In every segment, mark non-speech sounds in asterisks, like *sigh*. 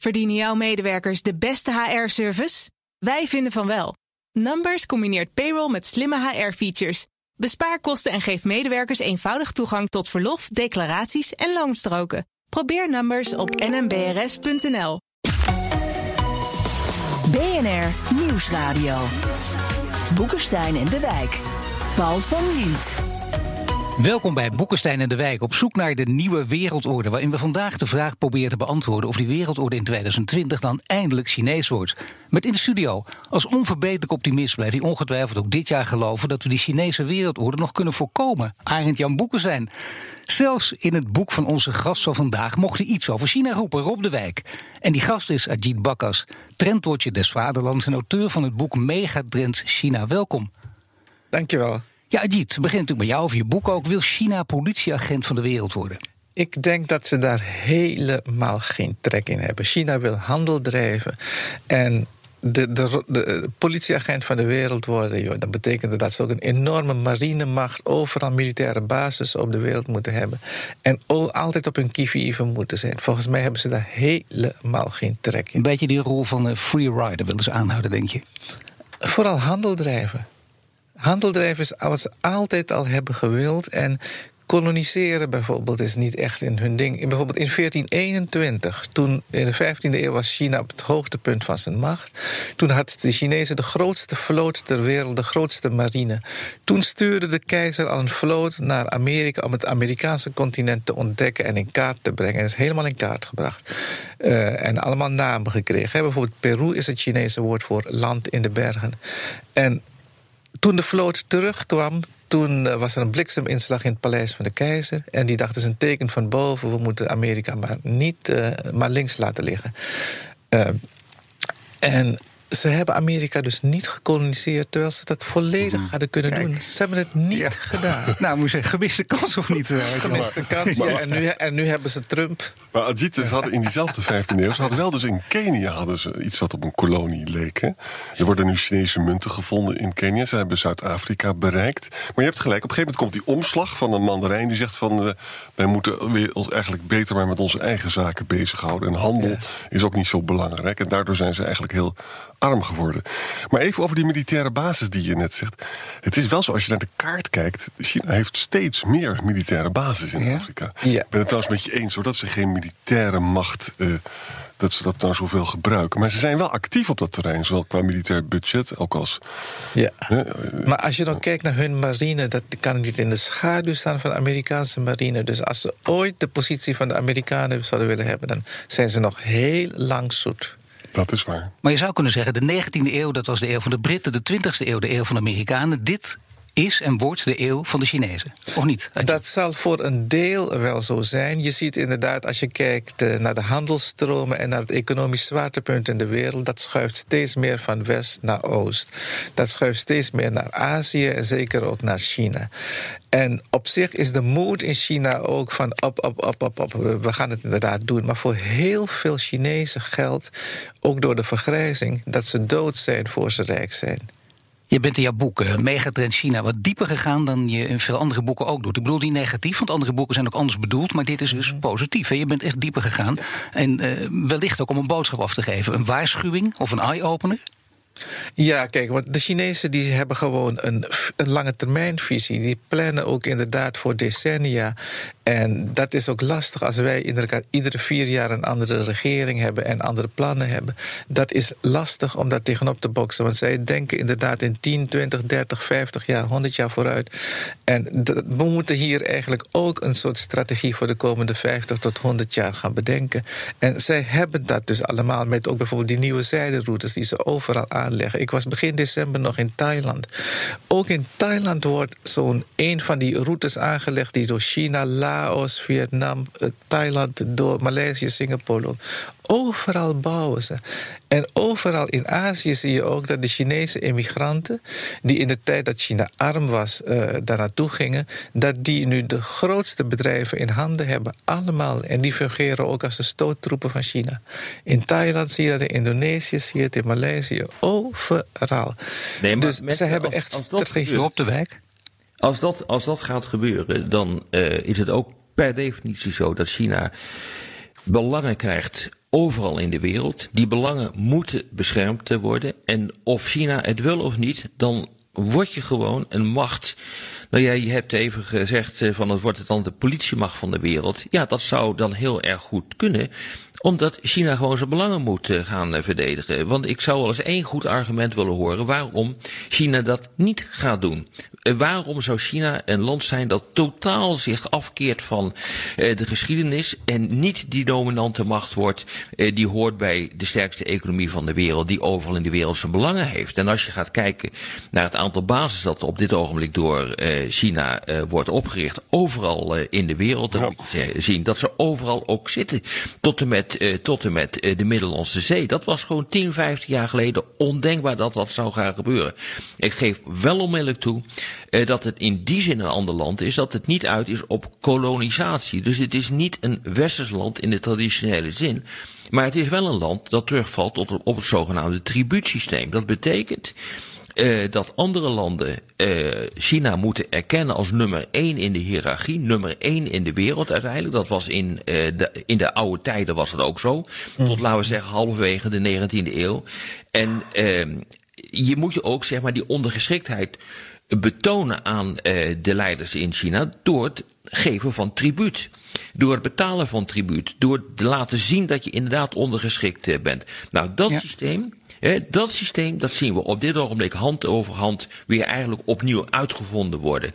Verdienen jouw medewerkers de beste HR-service? Wij vinden van wel. Numbers combineert payroll met slimme HR-features. Bespaar kosten en geef medewerkers eenvoudig toegang tot verlof, declaraties en loonstroken. Probeer Numbers op nmbrs.nl. BNR Nieuwsradio. Boekenstein en de Wijk. Paul van Liet. Welkom bij Boekenstein en de Wijk op zoek naar de nieuwe wereldorde. Waarin we vandaag de vraag proberen te beantwoorden of die wereldorde in 2020 dan eindelijk Chinees wordt. Met in de studio, als onverbeterlijk optimist blijft hij ongetwijfeld ook dit jaar geloven dat we die Chinese wereldorde nog kunnen voorkomen. Arend Jan Boekenstein. Zelfs in het boek van onze gast van vandaag mocht hij iets over China roepen, Rob de Wijk. En die gast is Ajit Bakkas, trendwatcher des vaderlands en auteur van het boek Megatrends China. Welkom. Dankjewel. Ja, Ajit, begint natuurlijk bij jou over je boek ook. Wil China politieagent van de wereld worden? Ik denk dat ze daar helemaal geen trek in hebben. China wil handel drijven. En de, de, de, politieagent van de wereld worden, joh, dat betekent dat ze ook een enorme marinemacht, overal militaire bases op de wereld moeten hebben. En altijd op hun kievieven moeten zijn. Volgens mij hebben ze daar helemaal geen trek in. Een beetje die rol van een free rider willen ze aanhouden, denk je? Vooral handel drijven. Handel drijven is wat ze altijd al hebben gewild. En koloniseren bijvoorbeeld is niet echt in hun ding. Bijvoorbeeld in 1421, toen in de 15e eeuw was China op het hoogtepunt van zijn macht. Toen had de Chinezen de grootste vloot ter wereld, de grootste marine. Toen stuurde de keizer al een vloot naar Amerika om het Amerikaanse continent te ontdekken en in kaart te brengen. En is helemaal in kaart gebracht. Uh, en allemaal namen gekregen. Bijvoorbeeld Peru is het Chinese woord voor land in de bergen. En toen de vloot terugkwam, toen eh, was er een blikseminslag in het paleis van de keizer. En die dacht, het is een teken van boven, we moeten Amerika maar niet uh, maar links laten liggen. Uh, en ze hebben Amerika dus niet gekoloniseerd terwijl ze dat volledig mhm. hadden kunnen doen. Ze hebben het niet gedaan. *laughs* Nou, moet je zeggen, gemiste kans of niet? gemiste kans, ja. En nu, en nu hebben ze Trump. Maar Ajit, ze hadden in diezelfde 15e eeuw, ze hadden wel dus in Kenia hadden ze iets wat op een kolonie leek. Hè? Er worden nu Chinese munten gevonden in Kenia. Ze hebben Zuid-Afrika bereikt. Maar je hebt gelijk, op een gegeven moment komt die omslag van een mandarijn die zegt van uh, wij moeten weer ons eigenlijk beter maar met onze eigen zaken bezighouden. En handel is ook niet zo belangrijk. En daardoor zijn ze eigenlijk heel arm geworden. Maar even over die militaire basis die je net zegt. Het is wel zo, als je naar de kaart kijkt... China heeft steeds meer militaire bases in Afrika. Ja. Ik ben het trouwens met je eens, hoor, dat ze geen militaire macht... Uh, dat ze dat nou zoveel gebruiken. Maar ze zijn wel actief op dat terrein, zowel qua militair budget ook als. Ja. maar als je dan kijkt naar hun marine, dat kan niet in de schaduw staan van de Amerikaanse marine. Dus als ze ooit de positie van de Amerikanen zouden willen hebben, dan zijn ze nog heel lang zoet. Dat is waar. Maar je zou kunnen zeggen, de 19e eeuw, dat was de eeuw van de Britten, de 20e eeuw, de eeuw van de Amerikanen. Dit is en wordt de eeuw van de Chinezen. Of niet? Dat zal voor een deel wel zo zijn. Je ziet inderdaad, als je kijkt eh, naar de handelsstromen en naar het economisch zwaartepunt in de wereld, dat schuift steeds meer van west naar oost. Dat schuift steeds meer naar Azië en zeker ook naar China. En op zich is de moed in China ook van op, op, op, op, op, we gaan het inderdaad doen. Maar voor heel veel Chinezen geldt, ook door de vergrijzing, dat ze dood zijn voor ze rijk zijn. Je bent in jouw boek uh, Megatrend China wat dieper gegaan dan je in veel andere boeken ook doet. Ik bedoel niet negatief, want andere boeken zijn ook anders bedoeld. Maar dit is dus mhm. positief. Hè? Je bent echt dieper gegaan. En uh, wellicht ook om een boodschap af te geven. Een waarschuwing of een eye-opener. Ja, kijk, want de Chinezen die hebben gewoon een, een lange termijnvisie. Die plannen ook inderdaad voor decennia. En dat is ook lastig als wij inderdaad iedere vier jaar een andere regering hebben en andere plannen hebben. Dat is lastig om daar tegenop te boksen. Want zij denken inderdaad in 10, 20, 30, 50 jaar, 100 jaar vooruit. En we moeten hier eigenlijk ook een soort strategie voor de komende 50 tot 100 jaar gaan bedenken. En zij hebben dat dus allemaal met ook bijvoorbeeld die nieuwe zijderoutes die ze overal aanleggen. Ik was begin december nog in Thailand. Ook in Thailand wordt zo'n een van die routes aangelegd die door China, Laos, Vietnam, eh, Thailand, door Maleisië, Singapore. Overal bouwen ze. En overal in Azië zie je ook dat de Chinese immigranten, die in de tijd dat China arm was, uh, daar naartoe gingen, dat die nu de grootste bedrijven in handen hebben. Allemaal. En die fungeren ook als de stoottroepen van China. In Thailand zie je dat, in Indonesië zie je het, in Maleisië. Overal. Nee, maar dus ze hebben echt strategie. op de wijk. Als dat, als dat gaat gebeuren, dan uh, is het ook per definitie zo dat China belangen krijgt overal in de wereld. Die belangen moeten beschermd worden. En of China het wil of niet, dan word je gewoon een macht. Nou ja, je hebt even gezegd van het wordt het dan de politiemacht van de wereld. Ja, dat zou dan heel erg goed kunnen omdat China gewoon zijn belangen moet eh, gaan eh, verdedigen. Want ik zou wel eens één goed argument willen horen waarom China dat niet gaat doen. Eh, waarom zou China een land zijn dat totaal zich afkeert van de geschiedenis en niet die dominante macht wordt die hoort bij de sterkste economie van de wereld, die overal in de wereld zijn belangen heeft. En als je gaat kijken naar het aantal bases dat op dit ogenblik door China wordt opgericht, overal in de wereld, dan moet je zien dat ze overal ook zitten. Tot en met uh, tot en met uh, de Middellandse Zee. Dat was gewoon 10, 15 jaar geleden ondenkbaar dat dat zou gaan gebeuren. Ik geef wel onmiddellijk toe uh, dat het in die zin een ander land is, dat het niet uit is op kolonisatie. Dus het is niet een westers land in de traditionele zin. Maar het is wel een land dat terugvalt tot op het zogenaamde tribuutsysteem. Dat betekent uh, dat andere landen uh, China moeten erkennen als nummer één in de hiërarchie, nummer één in de wereld uiteindelijk. Dat was in, uh, de, in de oude tijden was het ook zo. Tot laten we zeggen halverwege de 19e eeuw. En je moet je ook zeg maar die ondergeschiktheid betonen aan de leiders in China door het geven van tribuut. Door het betalen van tribuut. Door te laten zien dat je inderdaad ondergeschikt bent. Nou, dat ja. systeem dat systeem, dat zien we op dit ogenblik hand over hand weer eigenlijk opnieuw uitgevonden worden.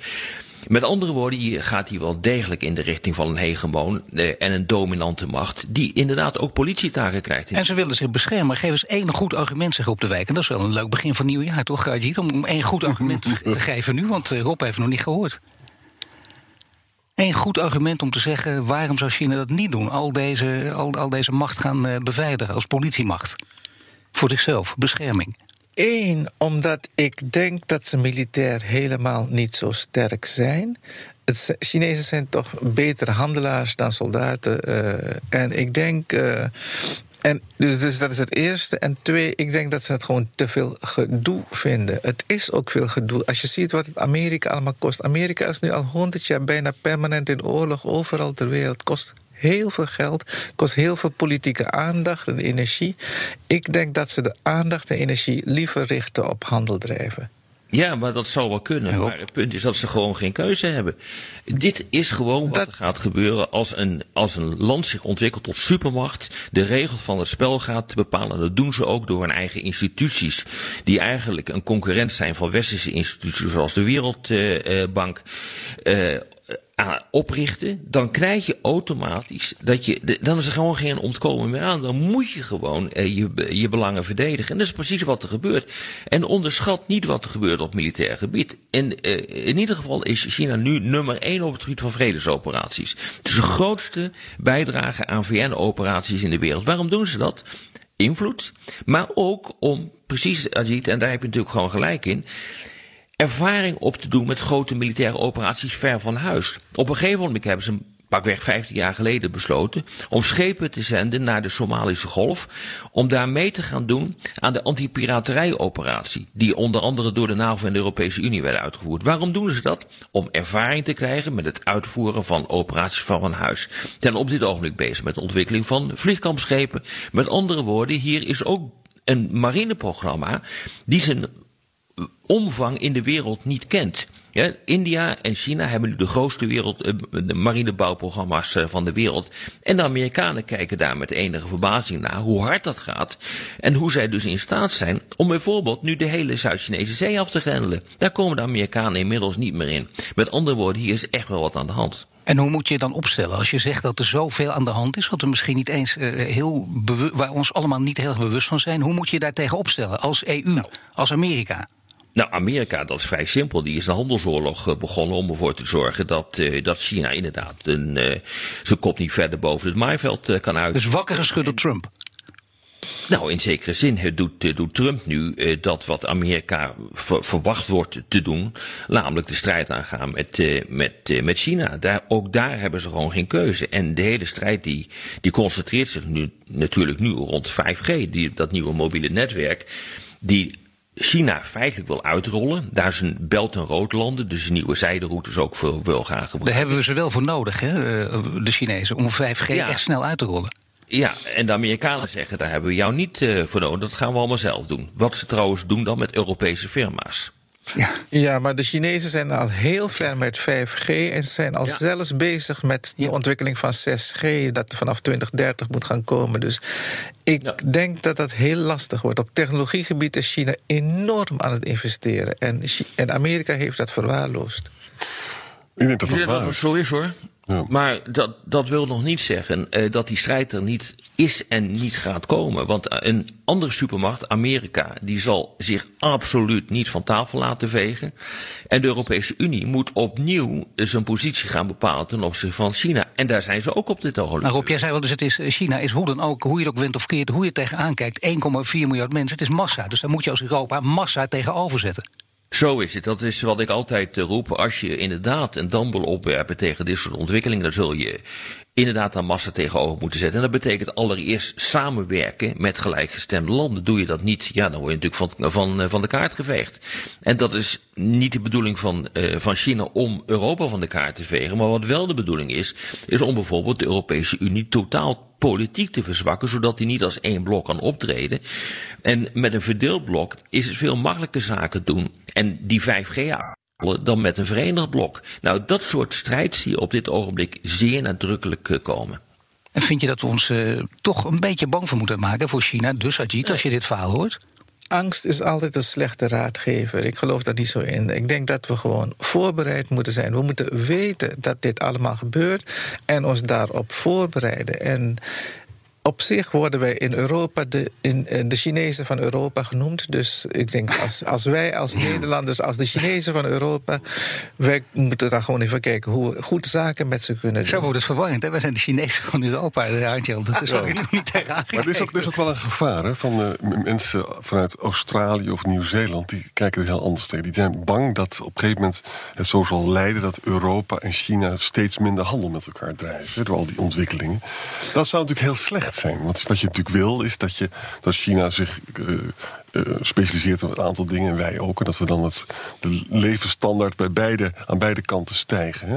Met andere woorden, je gaat hier wel degelijk in de richting van een hegemoon eh, en een dominante macht, die inderdaad ook politietaken krijgt. En ze willen zich beschermen. Geef eens één goed argument zich op de wijk. En dat is wel een leuk begin van nieuwjaar, toch, Rajit? Om één goed argument te, *laughs* geven nu, want Rob heeft nog niet gehoord. Eén goed argument om te zeggen waarom zou China dat niet doen? Al deze, al, al deze macht gaan uh, beveiligen als politiemacht voor zichzelf, bescherming? Eén, omdat ik denk dat ze militair helemaal niet zo sterk zijn. Het Chinezen zijn toch betere handelaars dan soldaten. Uh, en ik denk. Uh, en dus, dus dat is het eerste. En twee, ik denk dat ze het gewoon te veel gedoe vinden. Het is ook veel gedoe. Als je ziet wat het Amerika allemaal kost. Amerika is nu al honderd jaar bijna permanent in oorlog. Overal ter wereld kost heel veel geld, kost heel veel politieke aandacht en energie. Ik denk dat ze de aandacht en energie liever richten op handel drijven. Ja, maar dat zou wel kunnen. Maar het punt is dat ze gewoon geen keuze hebben. Dit is gewoon wat er gaat gebeuren als een, als een land zich ontwikkelt tot supermacht. De regels van het spel gaat bepalen. Dat doen ze ook door hun eigen instituties. Die eigenlijk een concurrent zijn van westerse instituties zoals de Wereldbank. Uh, uh, oprichten, dan krijg je automatisch dat je, dan is er gewoon geen ontkomen meer aan. Dan moet je gewoon eh, je, je belangen verdedigen. En dat is precies wat er gebeurt. En onderschat niet wat er gebeurt op militair gebied. En uh, in ieder geval is China nu nummer één op het gebied van vredesoperaties. Het is de grootste bijdrage aan VN-operaties in de wereld. Waarom doen ze dat? Invloed, maar ook om, precies, Ajit, en daar heb je natuurlijk gewoon gelijk in ervaring op te doen met grote militaire operaties ver van huis. Op een gegeven moment hebben ze pakweg 15 jaar geleden besloten om schepen te zenden naar de Somalische Golf, om daar mee te gaan doen aan de antipiraterijoperatie, die onder andere door de NAVO en de Europese Unie werd uitgevoerd. Waarom doen ze dat? Om ervaring te krijgen met het uitvoeren van operaties van van huis. Zijn op dit ogenblik bezig met de ontwikkeling van vliegkampschepen. Met andere woorden, hier is ook een marineprogramma die zijn omvang in de wereld niet kent. Ja, India en China hebben nu de grootste wereld, eh, de marinebouwprogramma's eh, van de wereld. En de Amerikanen kijken daar met enige verbazing naar hoe hard dat gaat. En hoe zij dus in staat zijn om bijvoorbeeld nu de hele Zuid-Chinese zee af te grendelen. Daar komen de Amerikanen inmiddels niet meer in. Met andere woorden, hier is echt wel wat aan de hand. En hoe moet je dan opstellen als je zegt dat er zoveel aan de hand is, wat we misschien niet eens uh, heel waar ons allemaal niet heel erg bewust van zijn? Hoe moet je daar tegen opstellen als EU, nou. als Amerika? Nou, Amerika, dat is vrij simpel. Die is een handelsoorlog eh, begonnen om ervoor te zorgen dat, uh, dat China inderdaad een, uh, zijn kop niet verder boven het maaiveld uh, kan uit. Dus wakker geschud door Trump? Nou, in zekere zin doet, doet Trump nu dat wat Amerika ver, verwacht wordt te doen, namelijk de strijd aangaan met, met, met China. Daar, ook daar hebben ze gewoon geen keuze. En de hele strijd die, die concentreert zich nu natuurlijk nu rond 5G, die, dat nieuwe mobiele netwerk, die China feitelijk wil uitrollen. Daar zijn Belt- en Roodlanden, dus nieuwe zijderoutes ook wil gaan gebruiken. Daar hebben we ze wel voor nodig, hè, de Chinezen, om 5G ja. echt snel uit te rollen. Ja, en de Amerikanen zeggen, daar hebben we jou niet uh, voor nodig. Dat gaan we allemaal zelf doen. Wat ze trouwens doen dan met Europese firma's. Ja. ja, maar de Chinezen zijn al heel ver met 5G en ze zijn al zelfs bezig met de ontwikkeling van 6G, dat vanaf 2030 moet gaan komen. Dus ik denk dat dat heel lastig wordt. Op technologiegebied is China enorm aan het investeren en, en Amerika heeft dat verwaarloosd. Ik denk dat dat, dat zo is hoor. Maar dat, dat wil nog niet zeggen uh, dat die strijd er niet is en niet gaat komen. Want een andere supermacht, Amerika, die zal zich absoluut niet van tafel laten vegen. En de Europese Unie moet opnieuw zijn positie gaan bepalen ten opzichte van China. En daar zijn ze ook op dit ogenblik. Maar Rob, jij zei wel, dus het is, China is hoe dan ook, hoe je het ook wint of keert, hoe je het tegenaan kijkt, 1,4 miljard mensen. Het is massa. Dus daar moet je als Europa massa tegenover zetten. Zo is het. Dat is wat ik altijd roep. Als je inderdaad een dam wil opwerpen tegen dit soort ontwikkelingen, dan zul je inderdaad aan massa tegenover moeten zetten. En dat betekent allereerst samenwerken met gelijkgestemde landen. Doe je dat niet, ja, dan word je natuurlijk van, van, van de kaart geveegd. En dat is niet de bedoeling van, uh, van China om Europa van de kaart te vegen. Maar wat wel de bedoeling is, is om bijvoorbeeld de Europese Unie totaal politiek te verzwakken, zodat hij niet als één blok kan optreden. En met een verdeeld blok is het veel makkelijker zaken doen. En die 5G dan met een verenigd blok. Nou, dat soort strijd zie je op dit ogenblik zeer nadrukkelijk eh, komen. En vind je dat we ons uh, toch een beetje bang voor moeten maken voor China? Dus Ajit, als je dit verhaal hoort? Angst is altijd een slechte raadgever. Ik geloof daar niet zo in. Ik denk dat we gewoon voorbereid moeten zijn. We moeten weten dat dit allemaal gebeurt en ons daarop voorbereiden. En op zich worden wij in Europa de, in, eh, de Chinezen van Europa genoemd. Dus ik denk, als, als wij als Nederlanders, als de Chinezen van Europa... wij moeten daar gewoon even kijken hoe we goed zaken met ze kunnen doen. Zo wordt het verwarrend, hè? Wij zijn de Chinezen van Europa, Arntje. Dat is ook niet tegenaan Maar er is, ook, er is ook wel een gevaar hè, van uh, mensen vanuit Australië of Nieuw-Zeeland... die kijken er heel anders tegen. Die zijn bang dat op een gegeven moment het zo zal leiden... dat Europa en China steeds minder handel met elkaar drijven. Hè, door al die ontwikkelingen. Dat zou natuurlijk heel slecht zijn. Want wat je natuurlijk wil, is dat, je, dat China zich uh, specialiseert op een aantal dingen en wij ook. En dat we dan het, de levensstandaard bij beide, aan beide kanten stijgen. Hè?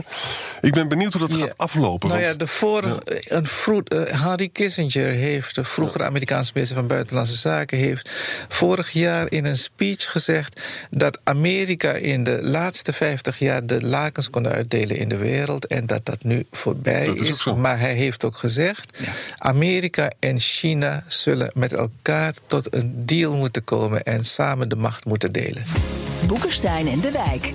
Ik ben benieuwd hoe dat gaat aflopen. Nou ja, de vorige, een vroeg, uh, Harry Kissinger heeft, de vroegere Amerikaanse minister van Buitenlandse Zaken, heeft vorig jaar in een speech gezegd dat Amerika in de laatste 50 jaar de lakens kon uitdelen in de wereld en dat dat nu voorbij is. is. Maar hij heeft ook gezegd: ja. Amerika en China zullen met elkaar tot een deal moeten komen en samen de macht moeten delen. Boekenstein en de Wijk.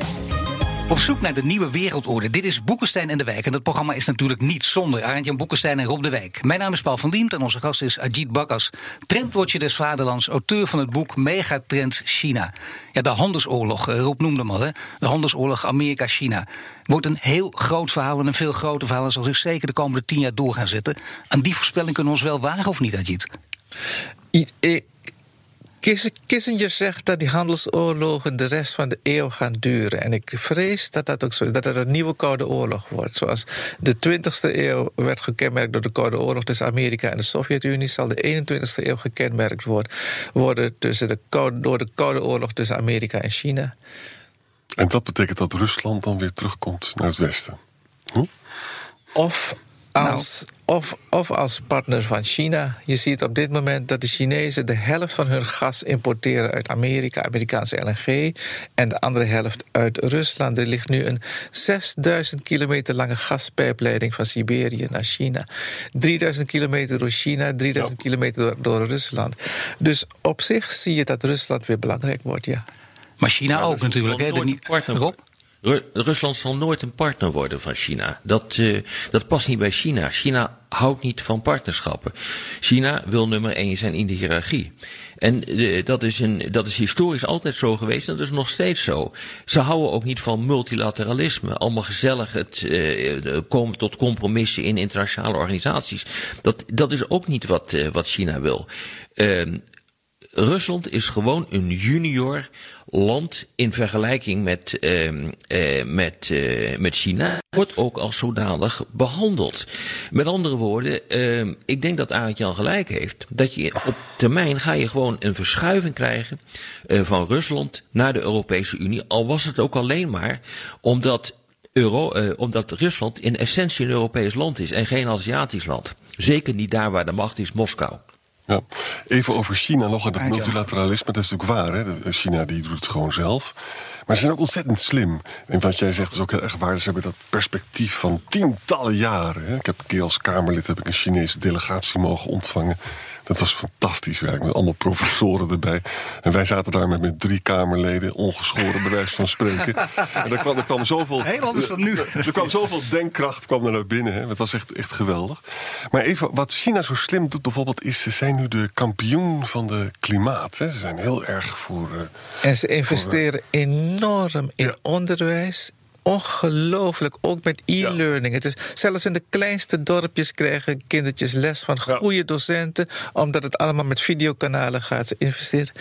Op zoek naar de nieuwe wereldorde. Dit is Boekenstein en de Wijk. En dat programma is natuurlijk niet zonder Arendtjan Boekenstein en Rob de Wijk. Mijn naam is Paul van Diemt en onze gast is Ajit Bakkas. Trendwatcher des Vaderlands, auteur van het boek Megatrends China. Ja, de handelsoorlog, eh, Rob noemde hem al, hè? De handelsoorlog Amerika-China. Wordt een heel groot verhaal en een veel groter verhaal. En zal zich zeker de komende tien jaar door gaan zetten. Aan die voorspelling kunnen we ons wel wagen of niet, Ajit? Kissinger zegt dat die handelsoorlogen de rest van de eeuw gaan duren. En ik vrees dat dat ook zo is, dat het een nieuwe Koude Oorlog wordt. Zoals de 20e eeuw werd gekenmerkt door de Koude Oorlog tussen Amerika en de Sovjet-Unie, zal de 21e eeuw gekenmerkt worden, worden tussen de koude, door de Koude Oorlog tussen Amerika en China. En dat betekent dat Rusland dan weer terugkomt naar het Westen? Hm? Of als, nou. of, of als partner van China. Je ziet op dit moment dat de Chinezen de helft van hun gas importeren uit Amerika, Amerikaanse LNG, en de andere helft uit Rusland. Er ligt nu een 6000 kilometer lange gaspijpleiding van Siberië naar China. 3000 kilometer door China, 3000 kilometer door, door, Rusland. Dus op zich zie je dat Rusland weer belangrijk wordt, ja. Maar China ook natuurlijk, hè? Niet, Rob? Rusland zal nooit een partner worden van China. Dat, uh, dat past niet bij China. China houdt niet van partnerschappen. China wil nummer één zijn in de hiërarchie. En uh, dat, is een, dat is historisch altijd zo geweest en dat is nog steeds zo. Ze houden ook niet van multilateralisme. Allemaal gezellig het uh, komen tot compromissen in internationale organisaties. Dat, dat is ook niet wat, wat China wil. Ehm, Rusland is gewoon een junior land in vergelijking met, uh, uh, met, uh, met China. Wordt ook als zodanig behandeld. Met andere woorden, ehm, ik denk dat Arend Jan gelijk heeft. Dat je op termijn ga je gewoon een verschuiving krijgen eh, van Rusland naar de Europese Unie. Al was het ook alleen maar omdat Euro, omdat Rusland in essentie een Europees land is en geen Aziatisch land. Zeker niet daar waar de macht is, Moskou. Ja. Even over China nog en dat multilateralisme. Dat is natuurlijk waar. Hè? China die doet het gewoon zelf. Maar ze zijn ook ontzettend slim. En wat jij zegt is ook heel erg waar. Ze hebben dat perspectief van tientallen jaren. Hè? Ik heb een keer als Kamerlid heb ik een Chinese delegatie mogen ontvangen. Dat was fantastisch werk, met allemaal professoren erbij. En wij zaten daar met, met drie Kamerleden, ongeschoren bewijs van spreken. en er kwam, er kwam zoveel... Heel anders dan nu. *laughs* Er kwam zoveel denkkracht kwam er naar binnen. Hè. Dat was echt, echt geweldig. Maar even, wat China zo slim doet bijvoorbeeld... is ze zijn nu de kampioen van de klimaat. Hè. Ze zijn heel erg voor... Uh, en ze investeren enorm in ja. onderwijs ongelooflijk, ook met e-learning. Het is, zelfs in de kleinste dorpjes krijgen kindertjes les van goede docenten, omdat het allemaal met videokanalen gaat. Ze investeren.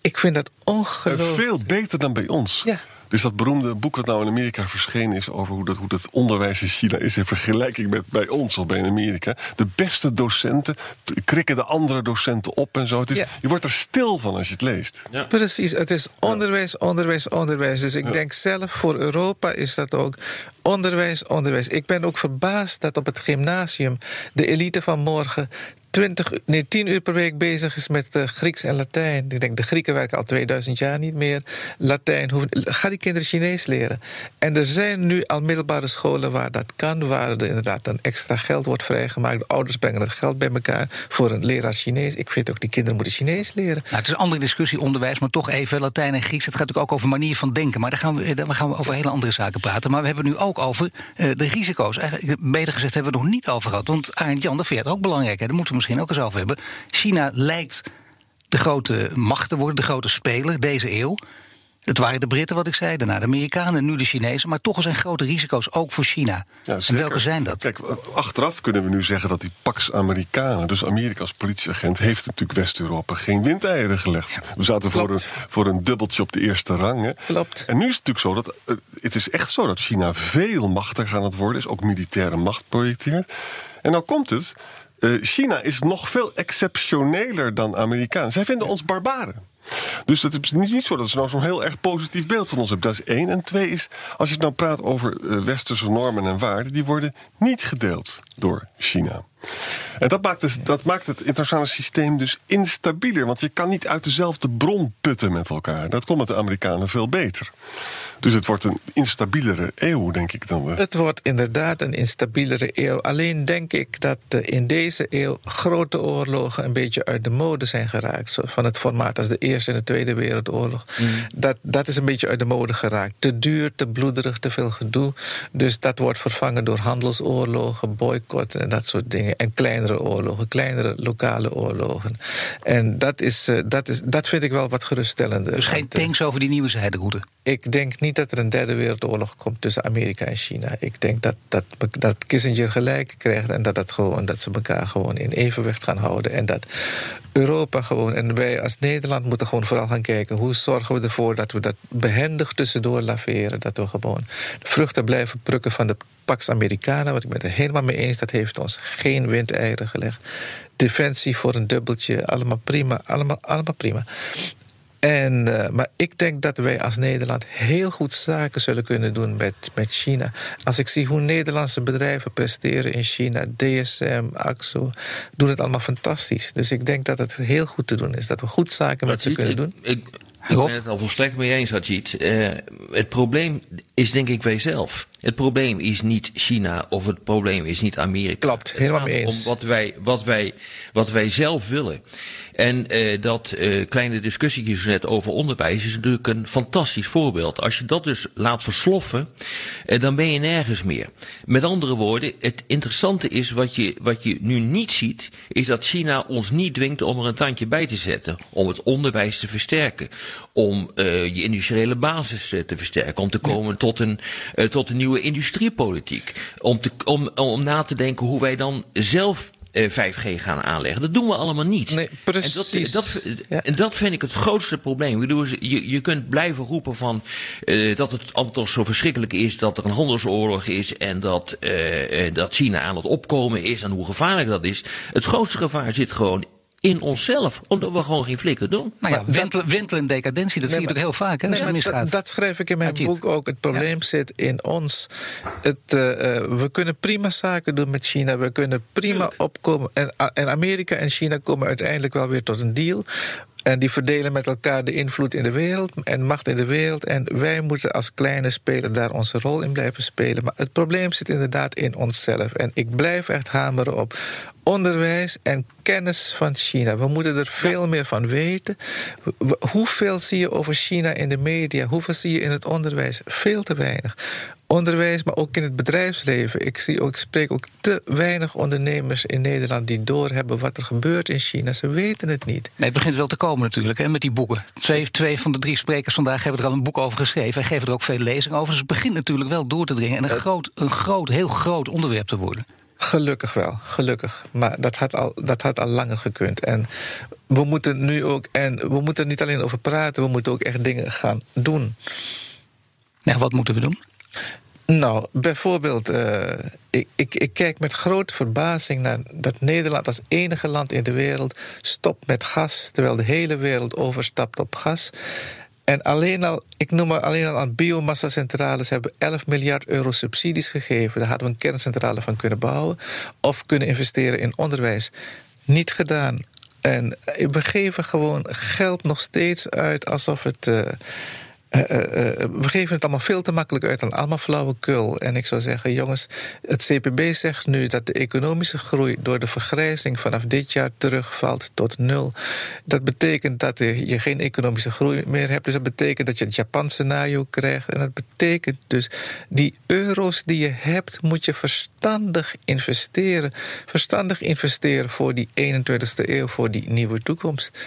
Ik vind dat ongelooflijk. Veel beter dan bij ons. Ja. Dus dat beroemde boek dat nou in Amerika verschenen is over hoe dat, hoe dat onderwijs in China is in vergelijking met bij ons of bij Amerika. De beste docenten krikken de andere docenten op en zo. Je wordt er stil van als je het leest. Ja. Precies, het is onderwijs, onderwijs, onderwijs. Dus ik denk zelf voor Europa is dat ook onderwijs, onderwijs. Ik ben ook verbaasd dat op het gymnasium de elite van morgen 20, nee, 10 uur per week bezig is met uh, Grieks en Latijn. Ik denk, de Grieken werken al 2000 jaar niet meer. Latijn, hoe, ga die kinderen Chinees leren. En er zijn nu al middelbare scholen waar dat kan, waar er inderdaad dan extra geld wordt vrijgemaakt. De ouders brengen het geld bij elkaar voor een leraar Chinees. Ik vind ook, die kinderen moeten Chinees leren. Nou, het is een andere discussie, onderwijs, maar toch even Latijn en Grieks. Het gaat natuurlijk ook over manier van denken. Maar daar gaan we, daar gaan we over hele andere zaken praten. Maar we hebben nu ook over uh, de risico's. Eigenlijk, beter gezegd, hebben we het nog niet over gehad. Want Arend Jan, dat vind je ook belangrijk. Hè? Daar moeten we misschien ook eens over hebben. China lijkt de grote macht te worden, de grote speler deze eeuw. Het waren de Britten, wat ik zei, daarna de Amerikanen, nu de Chinezen. Maar toch zijn grote risico's ook voor China. Ja, en welke zijn dat? Kijk, achteraf kunnen we nu zeggen dat die Pax Amerikanen, dus Amerika als politieagent, heeft natuurlijk West-Europa geen windeieren gelegd. we zaten voor een, voor een dubbeltje op de eerste rang. Hè. Klopt. En nu is het natuurlijk zo dat uh, het is echt zo dat China veel machtiger aan het worden is, ook militaire macht projecteert. En nou komt het. Uh, China is nog veel exceptioneler dan Amerikanen. Zij vinden ons barbaren. Dus dat is niet zo dat ze nou zo'n heel erg positief beeld van ons hebben. Dat is één. En twee is, als je nou praat over uh, westerse normen en waarden, die worden niet gedeeld door China. En dat maakt, dus, dat maakt het internationale systeem dus instabieler. Want je kan niet uit dezelfde bron putten met elkaar. Dat komt met de Amerikanen veel beter. Dus het wordt een instabielere eeuw, denk ik dan. Het wordt inderdaad een instabielere eeuw. Alleen denk ik dat in deze eeuw grote oorlogen een beetje uit de mode zijn geraakt. Van het formaat als de Eerste en de Tweede Wereldoorlog. Mm. Dat, dat is een beetje uit de mode geraakt. Te duur, te bloederig, te veel gedoe. Dus dat wordt vervangen door handelsoorlogen, boycott en dat soort dingen. En kleinere oorlogen, kleinere lokale oorlogen. En dat, is, eh, dat, is, dat vind ik wel wat geruststellender. Dus geen eh, tanks over die nieuwe zijderoute? Ik denk niet dat er een derde wereldoorlog komt tussen Amerika en China. Ik denk dat, dat, dat Kissinger gelijk krijgt en dat, dat, gewoon, dat ze elkaar gewoon in evenwicht gaan houden. En dat Europa gewoon, en wij als Nederland moeten gewoon vooral gaan kijken hoe zorgen we ervoor dat we dat behendig tussendoor laveren. Dat we gewoon de vruchten blijven plukken van de Pax Americana, wat ik ben het er helemaal mee eens, dat heeft ons geen windeieren gelegd. Defensie voor een dubbeltje, allemaal prima, allemaal, allemaal prima. En, uh, maar ik denk dat wij als Nederland heel goed zaken zullen kunnen doen met, met China. Als ik zie hoe Nederlandse bedrijven presteren in China, DSM, AXO, doen het allemaal fantastisch. Dus ik denk dat het heel goed te doen is, dat we goed zaken met ze kunnen doen. Ik, ik ben het al volstrekt mee eens, Ajit. Uh, het probleem is denk ik wij zelf. Het probleem is niet China of het probleem is niet Amerika. Klopt, helemaal mee eens. Om wat wij, wat, wij, wat wij zelf willen. En uh, dat uh, kleine discussietje net over onderwijs is natuurlijk een fantastisch voorbeeld. Als je dat dus laat versloffen, uh, dan ben je nergens meer. Met andere woorden, het interessante is wat je, wat je nu niet ziet, is dat China ons niet dwingt om er een tandje bij te zetten. Om het onderwijs te versterken. Om je industriële basis te versterken. Om te komen tot, een, tot een nieuwe industriepolitiek. Om, te, om, om na te denken hoe wij dan zelf 5G eh, gaan aanleggen. Dat doen we allemaal niet. Nee, precies. En dat, dat, en dat vind ik het grootste probleem. Je, je kunt blijven roepen van uh, dat het allemaal toch zo verschrikkelijk is dat er een handelsoorlog is en dat, uh, dat China aan het opkomen is en hoe gevaarlijk dat is. Het grootste gevaar zit gewoon in onszelf, omdat we gewoon geen flikker doen. Nou ja, wentelen, wentelen en decadentie, dat zie je natuurlijk heel vaak. Hè, Nee, dat, dat schrijf ik in mijn boek ook. Het probleem zit in ons. Het, eh, eh, we kunnen prima zaken doen met China. We kunnen prima opkomen. En, en Amerika en China komen uiteindelijk wel weer tot een deal. En die verdelen met elkaar de invloed in de wereld en macht in de wereld. En wij moeten als kleine speler daar onze rol in blijven spelen. Maar het probleem zit inderdaad in onszelf. En ik blijf echt hameren op onderwijs en kennis van China. We moeten er veel meer van weten. Hoeveel zie je over China in de media? Hoeveel zie je in het onderwijs? Veel te weinig. Onderwijs, maar ook in het bedrijfsleven. Ik, zie ook, ik spreek ook te weinig ondernemers in Nederland die doorhebben wat er gebeurt in China. Ze weten het niet. Nee, het begint wel te komen natuurlijk, hè, met die boeken. Twee, twee van de drie sprekers vandaag hebben er al een boek over geschreven... en geven er ook veel lezingen over. Dus het begint natuurlijk wel door te dringen... en een, groot, een groot, heel groot onderwerp te worden. Gelukkig wel, gelukkig. Maar dat had al, dat had al langer gekund. En we moeten nu ook, en we moeten er niet alleen over praten, we moeten ook echt dingen gaan doen. Nou, wat moeten we doen? Nou, bijvoorbeeld, eh, ik, ik, ik kijk met grote verbazing naar dat Nederland als enige land in de wereld stopt met gas, terwijl de hele wereld overstapt op gas. En alleen al, ik noem maar alleen al aan biomassa-centrales hebben 11 miljard euro subsidies gegeven. Daar hadden we een kerncentrale van kunnen bouwen of kunnen investeren in onderwijs. Niet gedaan. En we geven gewoon geld nog steeds uit alsof het. eh, eh, eh, eh, we geven het allemaal veel te makkelijk uit en allemaal flauwekul. En ik zou zeggen, jongens, het CPB zegt nu dat de economische groei door de vergrijzing vanaf dit jaar terugvalt tot nul. Dat betekent dat je geen economische groei meer hebt. Dus dat betekent dat je het Japan-scenario krijgt. En dat betekent dus, die euro's die je hebt, moet je verstandig investeren. Verstandig investeren voor die 21ste eeuw, voor die nieuwe toekomst.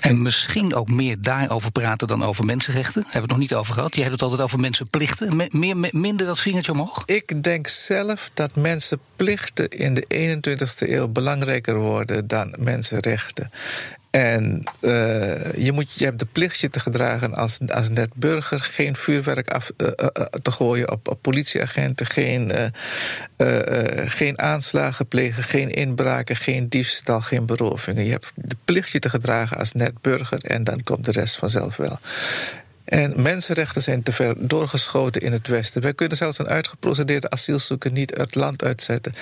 En misschien ook meer daarover praten dan over mensenrechten. Hebben we het nog niet over gehad. Jij hebt het altijd over mensenplichten. Me- meer, me- minder dat vingertje omhoog? Ik denk zelf dat mensenplichten in de 21ste eeuw belangrijker worden dan mensenrechten. En eh, je, moet, je hebt de plicht je te gedragen als, als net burger. Geen vuurwerk af, eh, eh, te gooien op, op politieagenten. Geen, geen aanslagen plegen. Geen inbraken. Geen diefstal. Geen berovingen. Je hebt de plicht je te gedragen als net burger. En dan komt de rest vanzelf wel. En mensenrechten zijn te ver doorgeschoten in het Westen. Wij kunnen zelfs een uitgeprocedeerde asielzoeker niet het land uitzetten.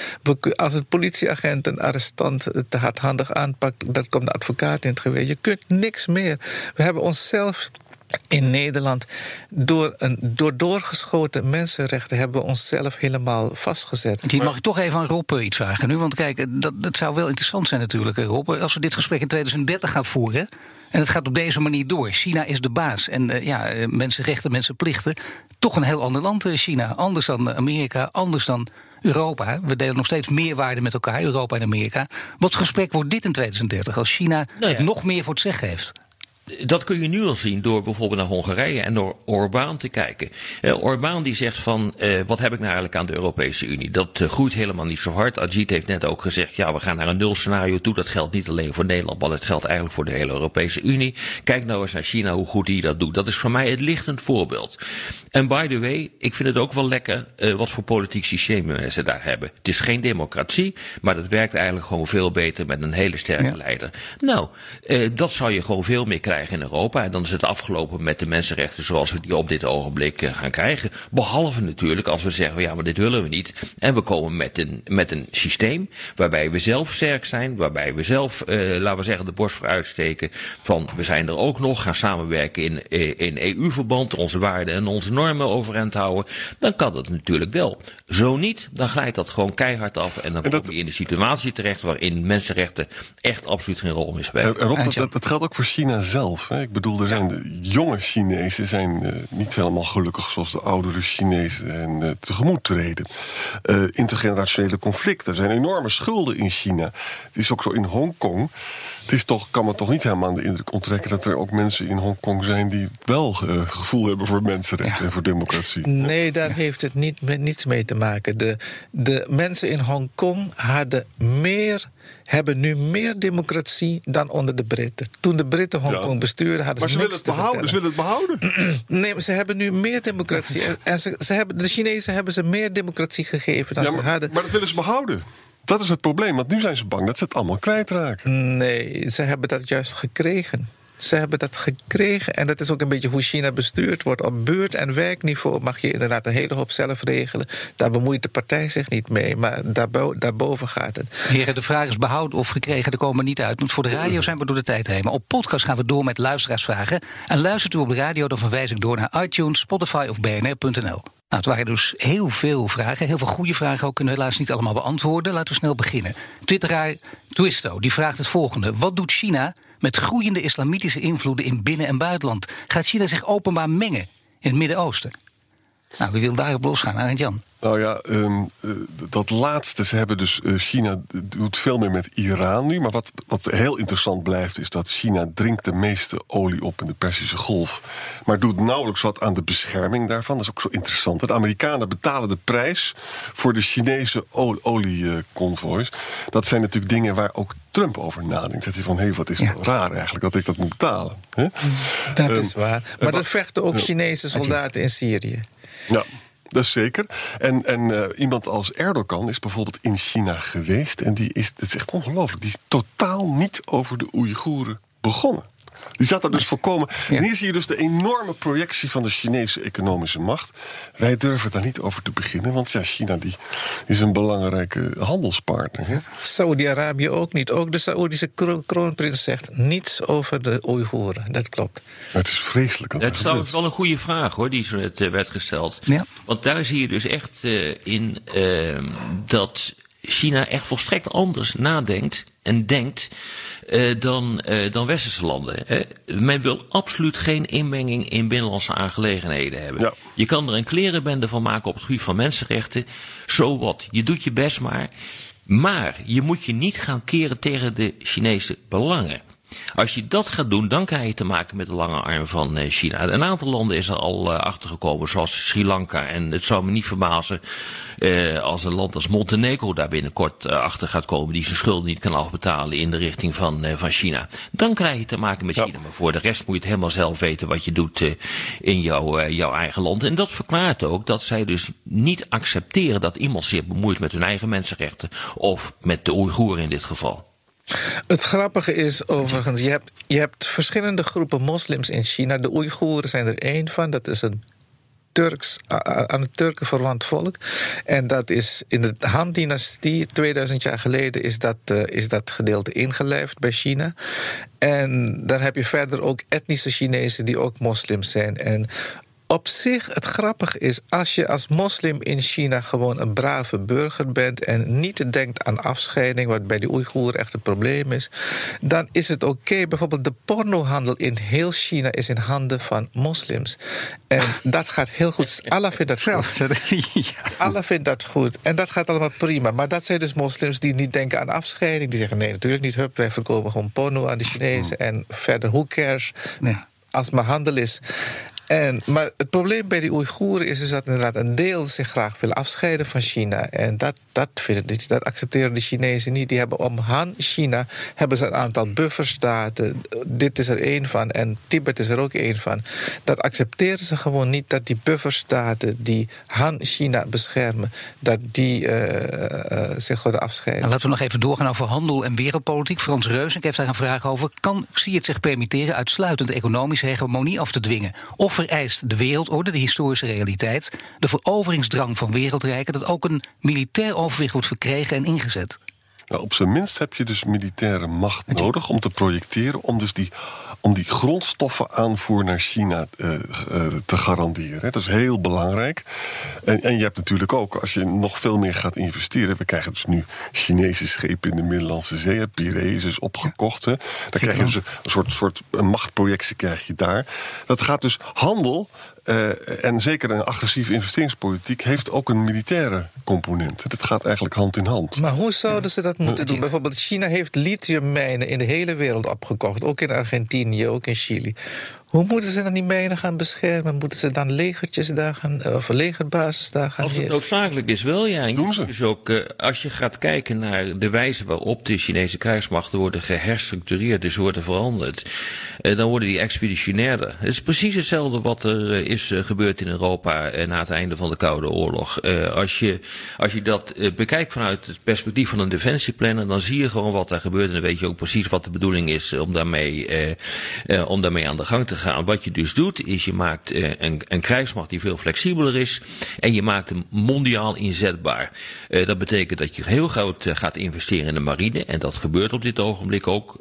Als een politieagent een arrestant te hardhandig aanpakt, dan komt de advocaat in het geweer. Je kunt niks meer. We hebben onszelf in Nederland door, een, door doorgeschoten mensenrechten hebben we onszelf helemaal vastgezet. Hier mag ik toch even aan Rob eh, iets vragen nu. Want kijk, eh, dat, dat zou wel interessant zijn natuurlijk, eh, Rob. Als we dit gesprek in 2030 gaan voeren... en het gaat op deze manier door. China is de baas. En eh, ja, eh, mensenrechten, mensenplichten. Toch een heel ander land, eh, China. Anders dan Amerika, anders dan Europa. We delen nog steeds meer waarden met elkaar, Europa en Amerika. Wat gesprek wordt dit in 2030 als China Nou ja. het nog meer voor het zeggen heeft? Dat kun je nu al zien door bijvoorbeeld naar Hongarije en door Orbán te kijken. Eh, Orbán die zegt van, eh, wat heb ik nou eigenlijk aan de Europese Unie? Dat eh, groeit helemaal niet zo hard. Ajit heeft net ook gezegd, ja, we gaan naar een nulscenario toe. Dat geldt niet alleen voor Nederland, maar het geldt eigenlijk voor de hele Europese Unie. Kijk nou eens naar China, hoe goed die dat doet. Dat is voor mij het lichtend voorbeeld. En by the way, ik vind het ook wel lekker wat voor politiek systeem ze daar hebben. Het is geen democratie, maar dat werkt eigenlijk gewoon veel beter met een hele sterke Ja. leider. Nou, dat zou je gewoon veel meer krijgen in Europa. En dan is het afgelopen met de mensenrechten zoals we die op dit ogenblik eh, gaan krijgen. Behalve natuurlijk als we zeggen, ja, maar dit willen we niet. En we komen met een, met een systeem waarbij we zelf sterk zijn, waarbij we zelf, eh, laten we zeggen, de borst voor uitsteken van we zijn er ook nog, gaan samenwerken in, eh, in EU-verband, onze waarden en onze normen overeind houden. Dan kan dat natuurlijk wel. Zo niet, dan glijdt dat gewoon keihard af en dan En dat- kom je in een situatie terecht waarin mensenrechten echt absoluut geen rol meer spelen. En Rob, dat, Antje. dat, dat geldt ook voor China zelf. Hè? Ik bedoel, er zijn de jonge Chinezen zijn eh, niet helemaal gelukkig zoals de oudere Chinezen en eh, tegemoet treden. Eh, intergenerationele conflicten. Er zijn enorme schulden in China. Het is ook zo in Hongkong. Het is toch, kan me toch niet helemaal aan de indruk onttrekken dat er ook mensen in Hongkong zijn die wel eh, gevoel hebben voor mensenrechten en voor democratie. Nee, daar heeft het niet, met, niets mee te maken. De, de mensen in Hongkong hadden meer, hebben nu meer democratie dan onder de Britten. Toen de Britten Hongkong Ja. bestuurden, hadden Maar ze ze niks willen het behouden. Ze willen het behouden. *clears throat* Nee, maar ze hebben nu meer democratie. En- ze, ze hebben, de Chinezen hebben ze meer democratie gegeven dan Ja, ze hadden. maar dat willen ze behouden. Dat is het probleem, want nu zijn ze bang dat ze het allemaal kwijtraken. Nee, ze hebben dat juist gekregen. Ze hebben dat gekregen en dat is ook een beetje hoe China bestuurd wordt. Op buurt- en werkniveau mag je inderdaad een hele hoop zelf regelen. Daar bemoeit de partij zich niet mee, maar daarbo daarboven gaat het. Heren, de vraag is behouden of gekregen, er komen we niet uit. Want voor de radio zijn we door de tijd heen. Maar op podcast gaan we door met luisteraarsvragen. En luistert u op de radio, dan verwijs ik door naar iTunes, Spotify of bnr.nl. Nou, het waren dus heel veel vragen, heel veel goede vragen ook. Kunnen we helaas niet allemaal beantwoorden. Laten we snel beginnen. Twitteraar Twisto, die vraagt het volgende. Wat doet China met groeiende islamitische invloeden in binnen- en buitenland? Gaat China zich openbaar mengen in het Midden-Oosten? Nou, wie wil daarop losgaan? Arend Jan. Nou ja, ehm, eh, dat laatste. Ze hebben dus. eh, China doet veel meer met Iran nu. Maar wat, wat heel interessant blijft, is dat China drinkt de meeste olie op in de Persische Golf. Maar doet nauwelijks wat aan de bescherming daarvan. Dat is ook zo interessant. De Amerikanen betalen de prijs voor de Chinese olieconvoys. Dat zijn natuurlijk dingen waar ook Trump over nadenkt. Zegt hij van, hé, hey, wat is Ja. het raar eigenlijk dat ik dat moet betalen? hè? Dat Ehm, is waar. Maar er vechten ook Ja. Chinese soldaten in Syrië. Ja, dat is zeker. En, en eh, iemand als Erdogan is bijvoorbeeld in China geweest. En die is, het is echt ongelooflijk, die is totaal niet over de Oeigoeren begonnen. Die zat daar dus voorkomen. Ja. En hier zie je dus de enorme projectie van de Chinese economische macht. Wij durven daar niet over te beginnen, want ja, China die is een belangrijke handelspartner. Hè? Saudi-Arabië ook niet. Ook de Saoedische kro- kroonprins zegt niets over de Oeigoeren. Dat klopt. Maar het is vreselijk. er is trouwens wel een goede vraag hoor, die zo net eh, werd gesteld. Ja. Want daar zie je dus echt eh, in eh, dat China echt volstrekt anders nadenkt en denkt eh, dan, eh, dan westerse landen. Hè. Men wil absoluut geen inmenging in binnenlandse aangelegenheden hebben. Ja. Je kan er een klerenbende van maken op het gebied van mensenrechten. Zo wat. Je doet je best maar. Maar je moet je niet gaan keren tegen de Chinese belangen. Als je dat gaat doen, dan krijg je te maken met de lange arm van eh, China. Een aantal landen is er al eh, achtergekomen, zoals Sri Lanka. En het zou me niet verbazen eh, als een land als Montenegro daar binnenkort eh, achter gaat komen, die zijn schulden niet kan afbetalen in de richting van, eh, van China. Dan krijg je te maken met Ja. China. Maar voor de rest moet je het helemaal zelf weten wat je doet eh, in jouw, jouw eigen land. En dat verklaart ook dat zij dus niet accepteren dat iemand zich bemoeit met hun eigen mensenrechten. Of met de Oeigoeren in dit geval. Het grappige is overigens, je hebt, je hebt verschillende groepen moslims in China. De Oeigoeren zijn er één van. Dat is een Turks, aan het Turken verwant volk. En dat is in de Han-dynastie, 2000 jaar geleden, is dat, eh, is dat gedeelte ingelijfd bij China. En dan heb je verder ook etnische Chinezen die ook moslims zijn. En op zich, het grappige is, als je als moslim in China gewoon een brave burger bent en niet denkt aan afscheiding, wat bij de Oeigoeren echt een probleem is, dan is het oké. Bijvoorbeeld de pornohandel in heel China is in handen van moslims. En *laughs* dat gaat heel goed. Allah vindt dat goed. *laughs* Allah vindt dat goed. En dat gaat allemaal prima. Maar dat zijn dus moslims die niet denken aan afscheiding. Die zeggen: nee, natuurlijk niet. Hup, wij verkopen gewoon porno aan de Chinezen. En verder, who cares? Als maar handel is. En, maar het probleem bij die Oeigoeren is dus dat inderdaad een deel zich graag wil afscheiden van China. En dat, dat, vinden, dat accepteren de Chinezen niet. Die hebben om Han China hebben ze een aantal bufferstaten. Dit is er één van en Tibet is er ook één van. Dat accepteren ze gewoon niet dat die bufferstaten die Han China beschermen, dat die eh, zich worden afscheiden. Nou, laten we nog even doorgaan over handel en wereldpolitiek. Frans Reus, heb daar een vraag over. Kan Xi het zich permitteren uitsluitend economische hegemonie af te dwingen? Of vereist de wereldorde, de historische realiteit, de veroveringsdrang van wereldrijken, dat ook een militair overwicht wordt verkregen en ingezet? Nou, op zijn minst heb je dus militaire macht nodig om te projecteren, om dus die, om die grondstoffenaanvoer naar China eh, eh, te garanderen. Dat is heel belangrijk. En, en je hebt natuurlijk ook, als je nog veel meer gaat investeren, we krijgen dus nu Chinese schepen in de Middellandse Zee, Piraeus is opgekocht. Hè. Dan krijg je dus een soort, soort machtprojectie krijg je daar. Dat gaat dus handel. Eh, en zeker een agressieve investeringspolitiek heeft ook een militaire component. Dat gaat eigenlijk hand in hand. Maar hoe zouden ze dat moeten doen? Bijvoorbeeld, China heeft lithiummijnen in de hele wereld opgekocht, ook in Argentinië, ook in Chili. Hoe moeten ze dan die mijnen gaan beschermen? Moeten ze dan legertjes daar gaan, of legerbasis daar gaan Als het heersen? noodzakelijk is, wel ja. En je Doen ze. Dus ook, eh, als je gaat kijken naar de wijze waarop de Chinese krijgsmachten worden geherstructureerd, dus worden veranderd, eh, dan worden die expeditionairder. Het is precies hetzelfde wat er eh, is gebeurd in Europa na het einde van de Koude Oorlog. Eh, als, je, als je dat bekijkt vanuit het perspectief van een defensieplanner, dan zie je gewoon wat er gebeurt en dan weet je ook precies wat de bedoeling is om daarmee, eh, eh, om daarmee aan de gang te gaan. Wat je dus doet, is je maakt eh, een, een krijgsmacht die veel flexibeler is en je maakt hem mondiaal inzetbaar. Eh, dat betekent dat je heel groot eh, gaat investeren in de marine en dat gebeurt op dit ogenblik ook,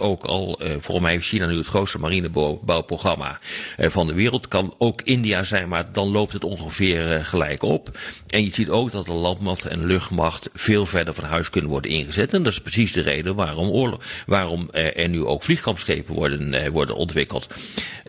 ook al. Volgens mij heeft China nu het grootste marinebouwprogramma van de wereld. Kan ook India zijn, maar dan loopt het ongeveer gelijk op. En je ziet ook dat de landmacht en luchtmacht veel verder van huis kunnen worden ingezet. En dat is precies de reden waarom, oorlog, waarom er nu ook vliegkampschepen worden, worden ontwikkeld.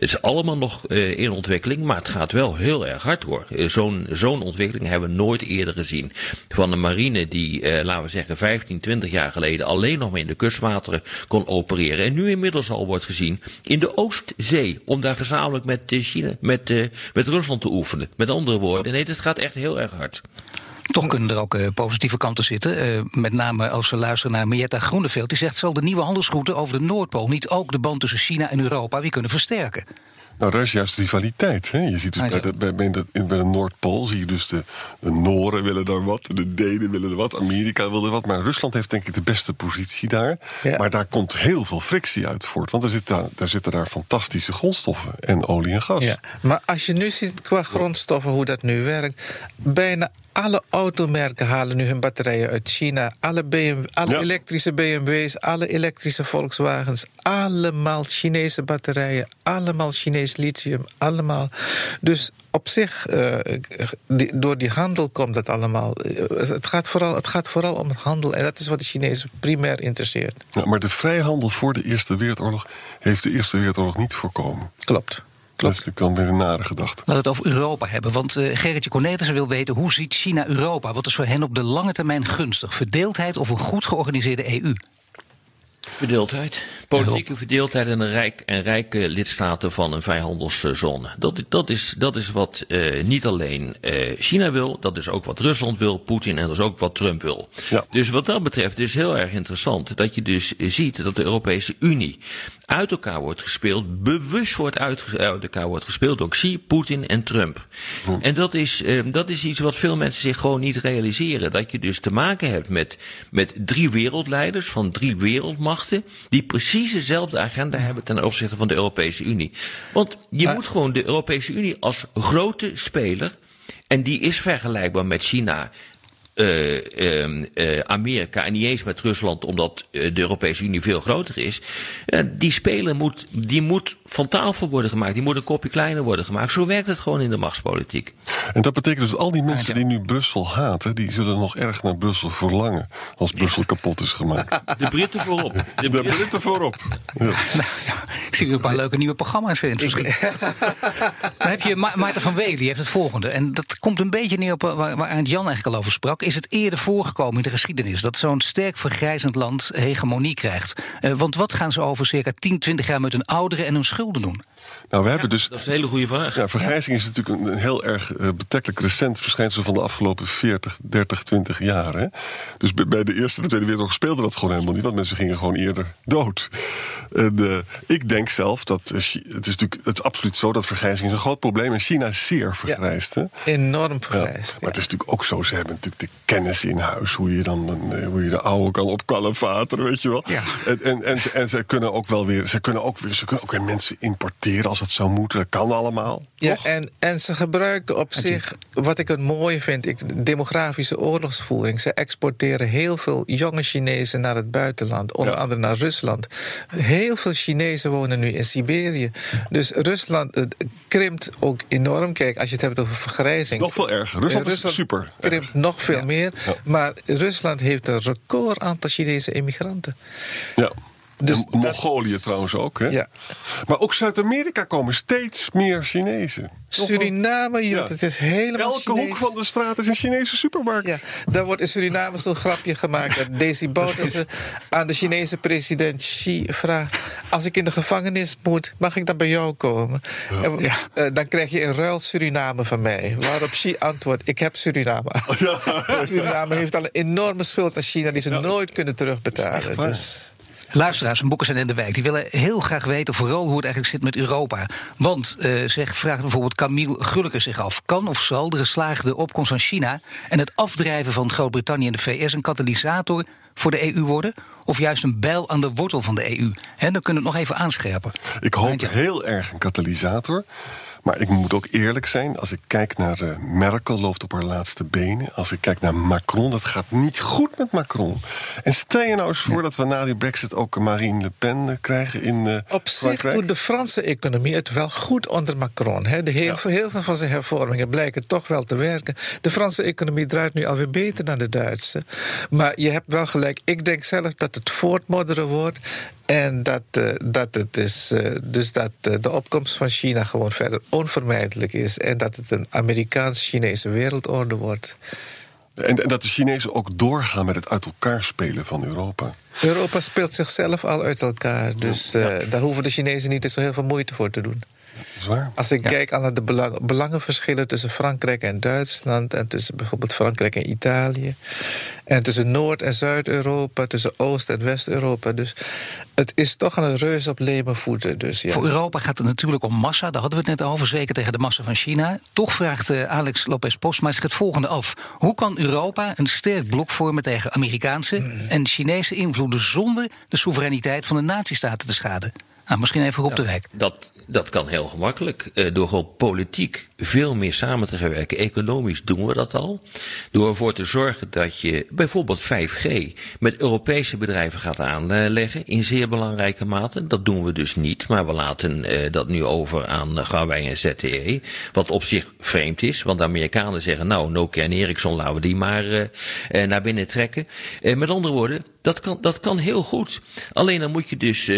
Het is allemaal nog eh, in ontwikkeling, maar het gaat wel heel erg hard hoor. Eh, Zo'n ontwikkeling hebben we nooit eerder gezien. Van een marine die, eh, laten we zeggen, 15, 20 jaar geleden alleen nog maar in de kustwateren kon opereren. En nu inmiddels al wordt gezien in de Oostzee. Om daar gezamenlijk met China, met, met Rusland te oefenen. Met andere woorden, nee, het gaat echt heel erg hard. Toch kunnen er ook eh, positieve kanten zitten. Eh, met name als we luisteren naar Marietta Groeneveld. Die zegt, zal de nieuwe handelsroute over de Noordpool... niet ook de band tussen China en Europa weer kunnen versterken? Nou, daar is juist rivaliteit. Hè? Je ziet dus bij, de, bij, bij, de, in- bij de Noordpool zie je dus de, de Noren willen daar wat, de Denen willen er wat, Amerika wil er wat. Maar Rusland heeft denk ik de beste positie daar. Ja. Maar daar komt heel veel frictie uit voort. Want er zitten, daar, daar zitten daar fantastische grondstoffen en olie en gas. Ja, maar als je nu ziet qua grondstoffen hoe dat nu werkt. Bijna alle automerken halen nu hun batterijen uit China. Alle, BMW, alle Ja. elektrische BMW's, alle elektrische Volkswagens. Allemaal Chinese batterijen. Allemaal Chinees lithium. Allemaal. Dus op zich, eh, die- door die handel komt dat allemaal. Eh, Het gaat, vooral, het gaat vooral om handel. En dat is wat de Chinezen primair interesseert. Ja, maar de vrijhandel voor de Eerste Wereldoorlog heeft de Eerste Wereldoorlog niet voorkomen. Klopt. Dat is natuurlijk weer een nare gedachte. Laten we het over Europa hebben. Want eh, Gerritje Cornelissen wil weten hoe ziet China Europa? Wat is voor hen op de lange termijn gunstig? Verdeeldheid of een goed georganiseerde EU? Verdeeldheid. Politieke verdeeldheid en, een rijk, en rijke lidstaten van een vrijhandelszone. Dat, dat, is, dat is wat eh, niet alleen eh, China wil, dat is ook wat Rusland wil, Poetin en dat is ook wat Trump wil. Ja. Dus wat dat betreft is heel erg interessant dat je dus ziet dat de Europese Unie uit elkaar wordt gespeeld, bewust wordt uit, uit elkaar wordt gespeeld door Xi, Poetin en Trump. En dat is, eh, dat is iets wat veel mensen zich gewoon niet realiseren. Dat je dus te maken hebt met, met drie wereldleiders van drie wereldmachten, die precies dezelfde agenda hebben ten opzichte van de Europese Unie. Want je moet gewoon de Europese Unie als grote speler, en die is vergelijkbaar met China, eh, ehm, eh, Amerika en niet eens met Rusland, omdat eh, de Europese Unie veel groter is. Eh, die speler moet, die moet van tafel worden gemaakt. Die moet een kopje kleiner worden gemaakt. Zo werkt het gewoon in de machtspolitiek. En dat betekent dus dat al die mensen die nu Brussel haten, die zullen nog erg naar Brussel verlangen. Als Brussel kapot is gemaakt. *laughs* De Britten voorop. De De Britten- Britten voorop. Ja. Ja, ik zie er een paar leuke nieuwe programma's in het verschiet. Dan heb je Ma- Maarten van Wely, die heeft het volgende. En dat komt een beetje neer op eh, waar, waar Jan eigenlijk al over sprak. Is het eerder voorgekomen in de geschiedenis dat zo'n sterk vergrijzend land hegemonie krijgt? Eh, want wat gaan ze over circa 10, 20 jaar met hun ouderen en hun schulden doen? Nou, we hebben dus. Dat is een hele goede vraag. Ja, vergrijzing is natuurlijk een, een heel erg eh, betrekkelijk recent verschijnsel van de afgelopen 40, 30, 20 jaar. Hè? Dus bij- de Eerste en de Tweede Wereldoorlog speelde dat gewoon helemaal niet, want mensen gingen gewoon eerder dood. En, eh, ik denk zelf dat. eh, het is natuurlijk het is absoluut zo dat vergrijzing is een groot probleem. En China is zeer vergrijsd. Hè? Enorm Ja, vergrijsd. maar het is natuurlijk ook zo, ze hebben natuurlijk de kennis in huis. Hoe je dan hoe je de oude kan opkalefateren, weet je wel. Ja. En, en, en, en ze kunnen ook wel weer, ze kunnen ook weer, ze kunnen ook weer mensen importeren als het zou moeten. Kan allemaal. Ja, toch? en, en ze gebruiken op zich, wat ik het mooie vind, ik, demografische oorlogsvoering. Ze exporteren heel veel jonge Chinezen naar het buitenland, onder Ja. andere naar Rusland. Heel veel Chinezen wonen nu in Siberië. Dus Rusland eh, krimpt ook enorm. Kijk, als je het hebt over vergrijzing. Nog veel erger. Rusland, is super. erg. krimpt nog veel meer. Ja. Maar Rusland heeft een record aantal Chinese immigranten. Ja. Dus en Mongolië trouwens ook. Hè? Ja. Maar ook Zuid-Amerika komen steeds meer Chinezen. Suriname, joh, Ja. het is helemaal Elke hoek van de straat is een Chinese supermarkt. Ja, daar wordt in Suriname zo'n grapje gemaakt. Dat Daisy *laughs* Bouterse aan de Chinese president Xi vraagt... als ik in de gevangenis moet, mag ik dan bij jou komen? En, Ja. eh, dan krijg je in ruil Suriname van mij. Waarop Xi antwoordt, ik heb Suriname. *laughs* Suriname heeft al een enorme schuld aan China die ze nooit kunnen terugbetalen. waar. Dus, Luisteraars van Boekers en de Wijk die willen heel graag weten, vooral hoe het eigenlijk zit met Europa. Want, eh, zeg, vraagt bijvoorbeeld Camille Gulleke zich af: kan of zal de geslaagde opkomst van China en het afdrijven van Groot-Brittannië en de VS een katalysator voor de EU worden? Of juist een bijl aan de wortel van de EU? Hè, dan kunnen we het nog even aanscherpen. Ik hoop heel erg een katalysator. Maar ik moet ook eerlijk zijn, als ik kijk naar eh, Merkel loopt op haar laatste benen. Als ik kijk naar Macron, dat gaat niet goed met Macron. En stel je nou eens voor dat we na die brexit ook Marine Le Pen eh, krijgen in eh op zich Frankrijk. doet de Franse economie het wel goed onder Macron. Hè. De heel, heel veel van zijn hervormingen blijken toch wel te werken. De Franse economie draait nu alweer beter dan de Duitse. Maar je hebt wel gelijk. Ik denk zelf dat het voortmodderen wordt. En dat, dat het is, dus dat de opkomst van China gewoon verder onvermijdelijk is. En dat het een Amerikaans-Chinese wereldorde wordt. En, en dat de Chinezen ook doorgaan met het uit elkaar spelen van Europa. Europa speelt zichzelf al uit elkaar. Dus eh, daar hoeven de Chinezen niet zo heel veel moeite voor te doen. Zwaar. Als ik kijk aan de belang- belangenverschillen tussen Frankrijk en Duitsland... en tussen bijvoorbeeld Frankrijk en Italië... en tussen Noord- en Zuid-Europa, tussen Oost- en West-Europa... dus het is toch een reus op leme voeten. Dus ja. Voor Europa gaat het natuurlijk om massa, daar hadden we het net over, zeker tegen de massa van China. Toch vraagt eh, Alex Lopez Postma zich het volgende af. Hoe kan Europa een sterk blok vormen tegen Amerikaanse en Chinese invloeden zonder de soevereiniteit van de nazistaten te schaden? Nou, misschien even op de wijk. Dat, dat kan heel gemakkelijk. Eh, door gewoon politiek veel meer samen te gaan werken. Economisch doen we dat al. Door ervoor te zorgen dat je bijvoorbeeld 5G met Europese bedrijven gaat aanleggen. In zeer belangrijke mate. Dat doen we dus niet. Maar we laten eh, dat nu over aan Huawei en ZTE. Wat op zich vreemd is. Want de Amerikanen zeggen nou Nokia en Ericsson laten we die maar eh, naar binnen trekken. Met andere woorden, dat kan, dat kan heel goed. Alleen dan moet je dus...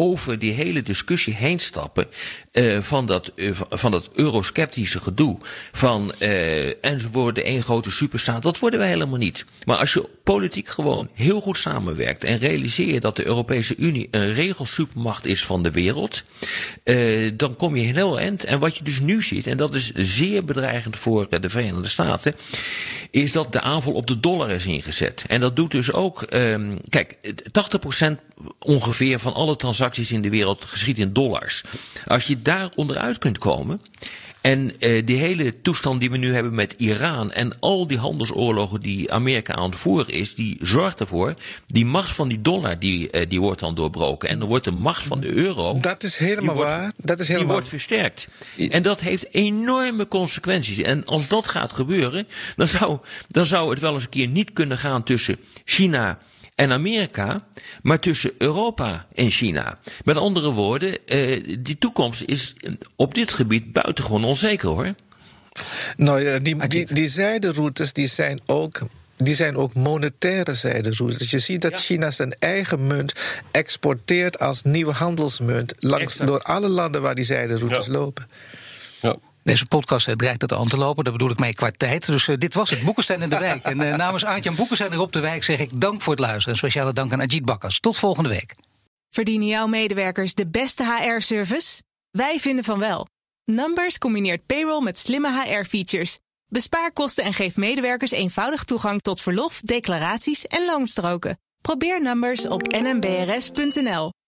over die hele discussie heen stappen eh, van, dat, eh, van dat eurosceptische gedoe. Van en ze worden één grote superstaat. Dat worden wij helemaal niet. Maar als je politiek gewoon heel goed samenwerkt en realiseer je dat de Europese Unie een regelsupermacht is van de wereld, eh, dan kom je heel eind. En wat je dus nu ziet, en dat is zeer bedreigend voor eh, de Verenigde Staten, is dat de aanval op de dollar is ingezet. En dat doet dus ook, ehm, kijk, 80% ongeveer van alle transacties in de wereld geschiet in dollars. Als je daar onderuit kunt komen. En eh, die hele toestand die we nu hebben met Iran en al die handelsoorlogen die Amerika aan het voeren is, die zorgt ervoor, die macht van die dollar die, eh, die wordt dan doorbroken. En dan wordt de macht van de euro. Dat is helemaal die wordt- waar. Dat is Die helemaal wordt versterkt. En dat heeft enorme consequenties. En als dat gaat gebeuren, dan zou, dan zou het wel eens een keer niet kunnen gaan tussen China en Amerika, maar tussen Europa en China. Met andere woorden, eh, die toekomst is op dit gebied buitengewoon onzeker hoor. Nou ja, die, die, die zijderoutes die zijn ook. Die zijn ook monetaire zijderoutes. Dus je ziet dat China zijn eigen munt exporteert als nieuwe handelsmunt. Langs, Exact. door alle landen waar die zijderoutes Ja. lopen. Deze podcast eh, dreigt het aan te lopen, daar bedoel ik mee qua tijd. Dus eh, dit was het, Boekenstein in de Wijk. En eh, namens Aartjan Boekenstein en op de Wijk zeg ik dank voor het luisteren. En speciale dank aan Ajit Bakkers. Tot volgende week. Verdienen jouw medewerkers de beste HR-service? Wij vinden van wel. Numbers combineert payroll met slimme HR-features. Bespaar kosten en geef medewerkers eenvoudig toegang tot verlof, declaraties en loonstroken. Probeer Numbers op nmbrs.nl.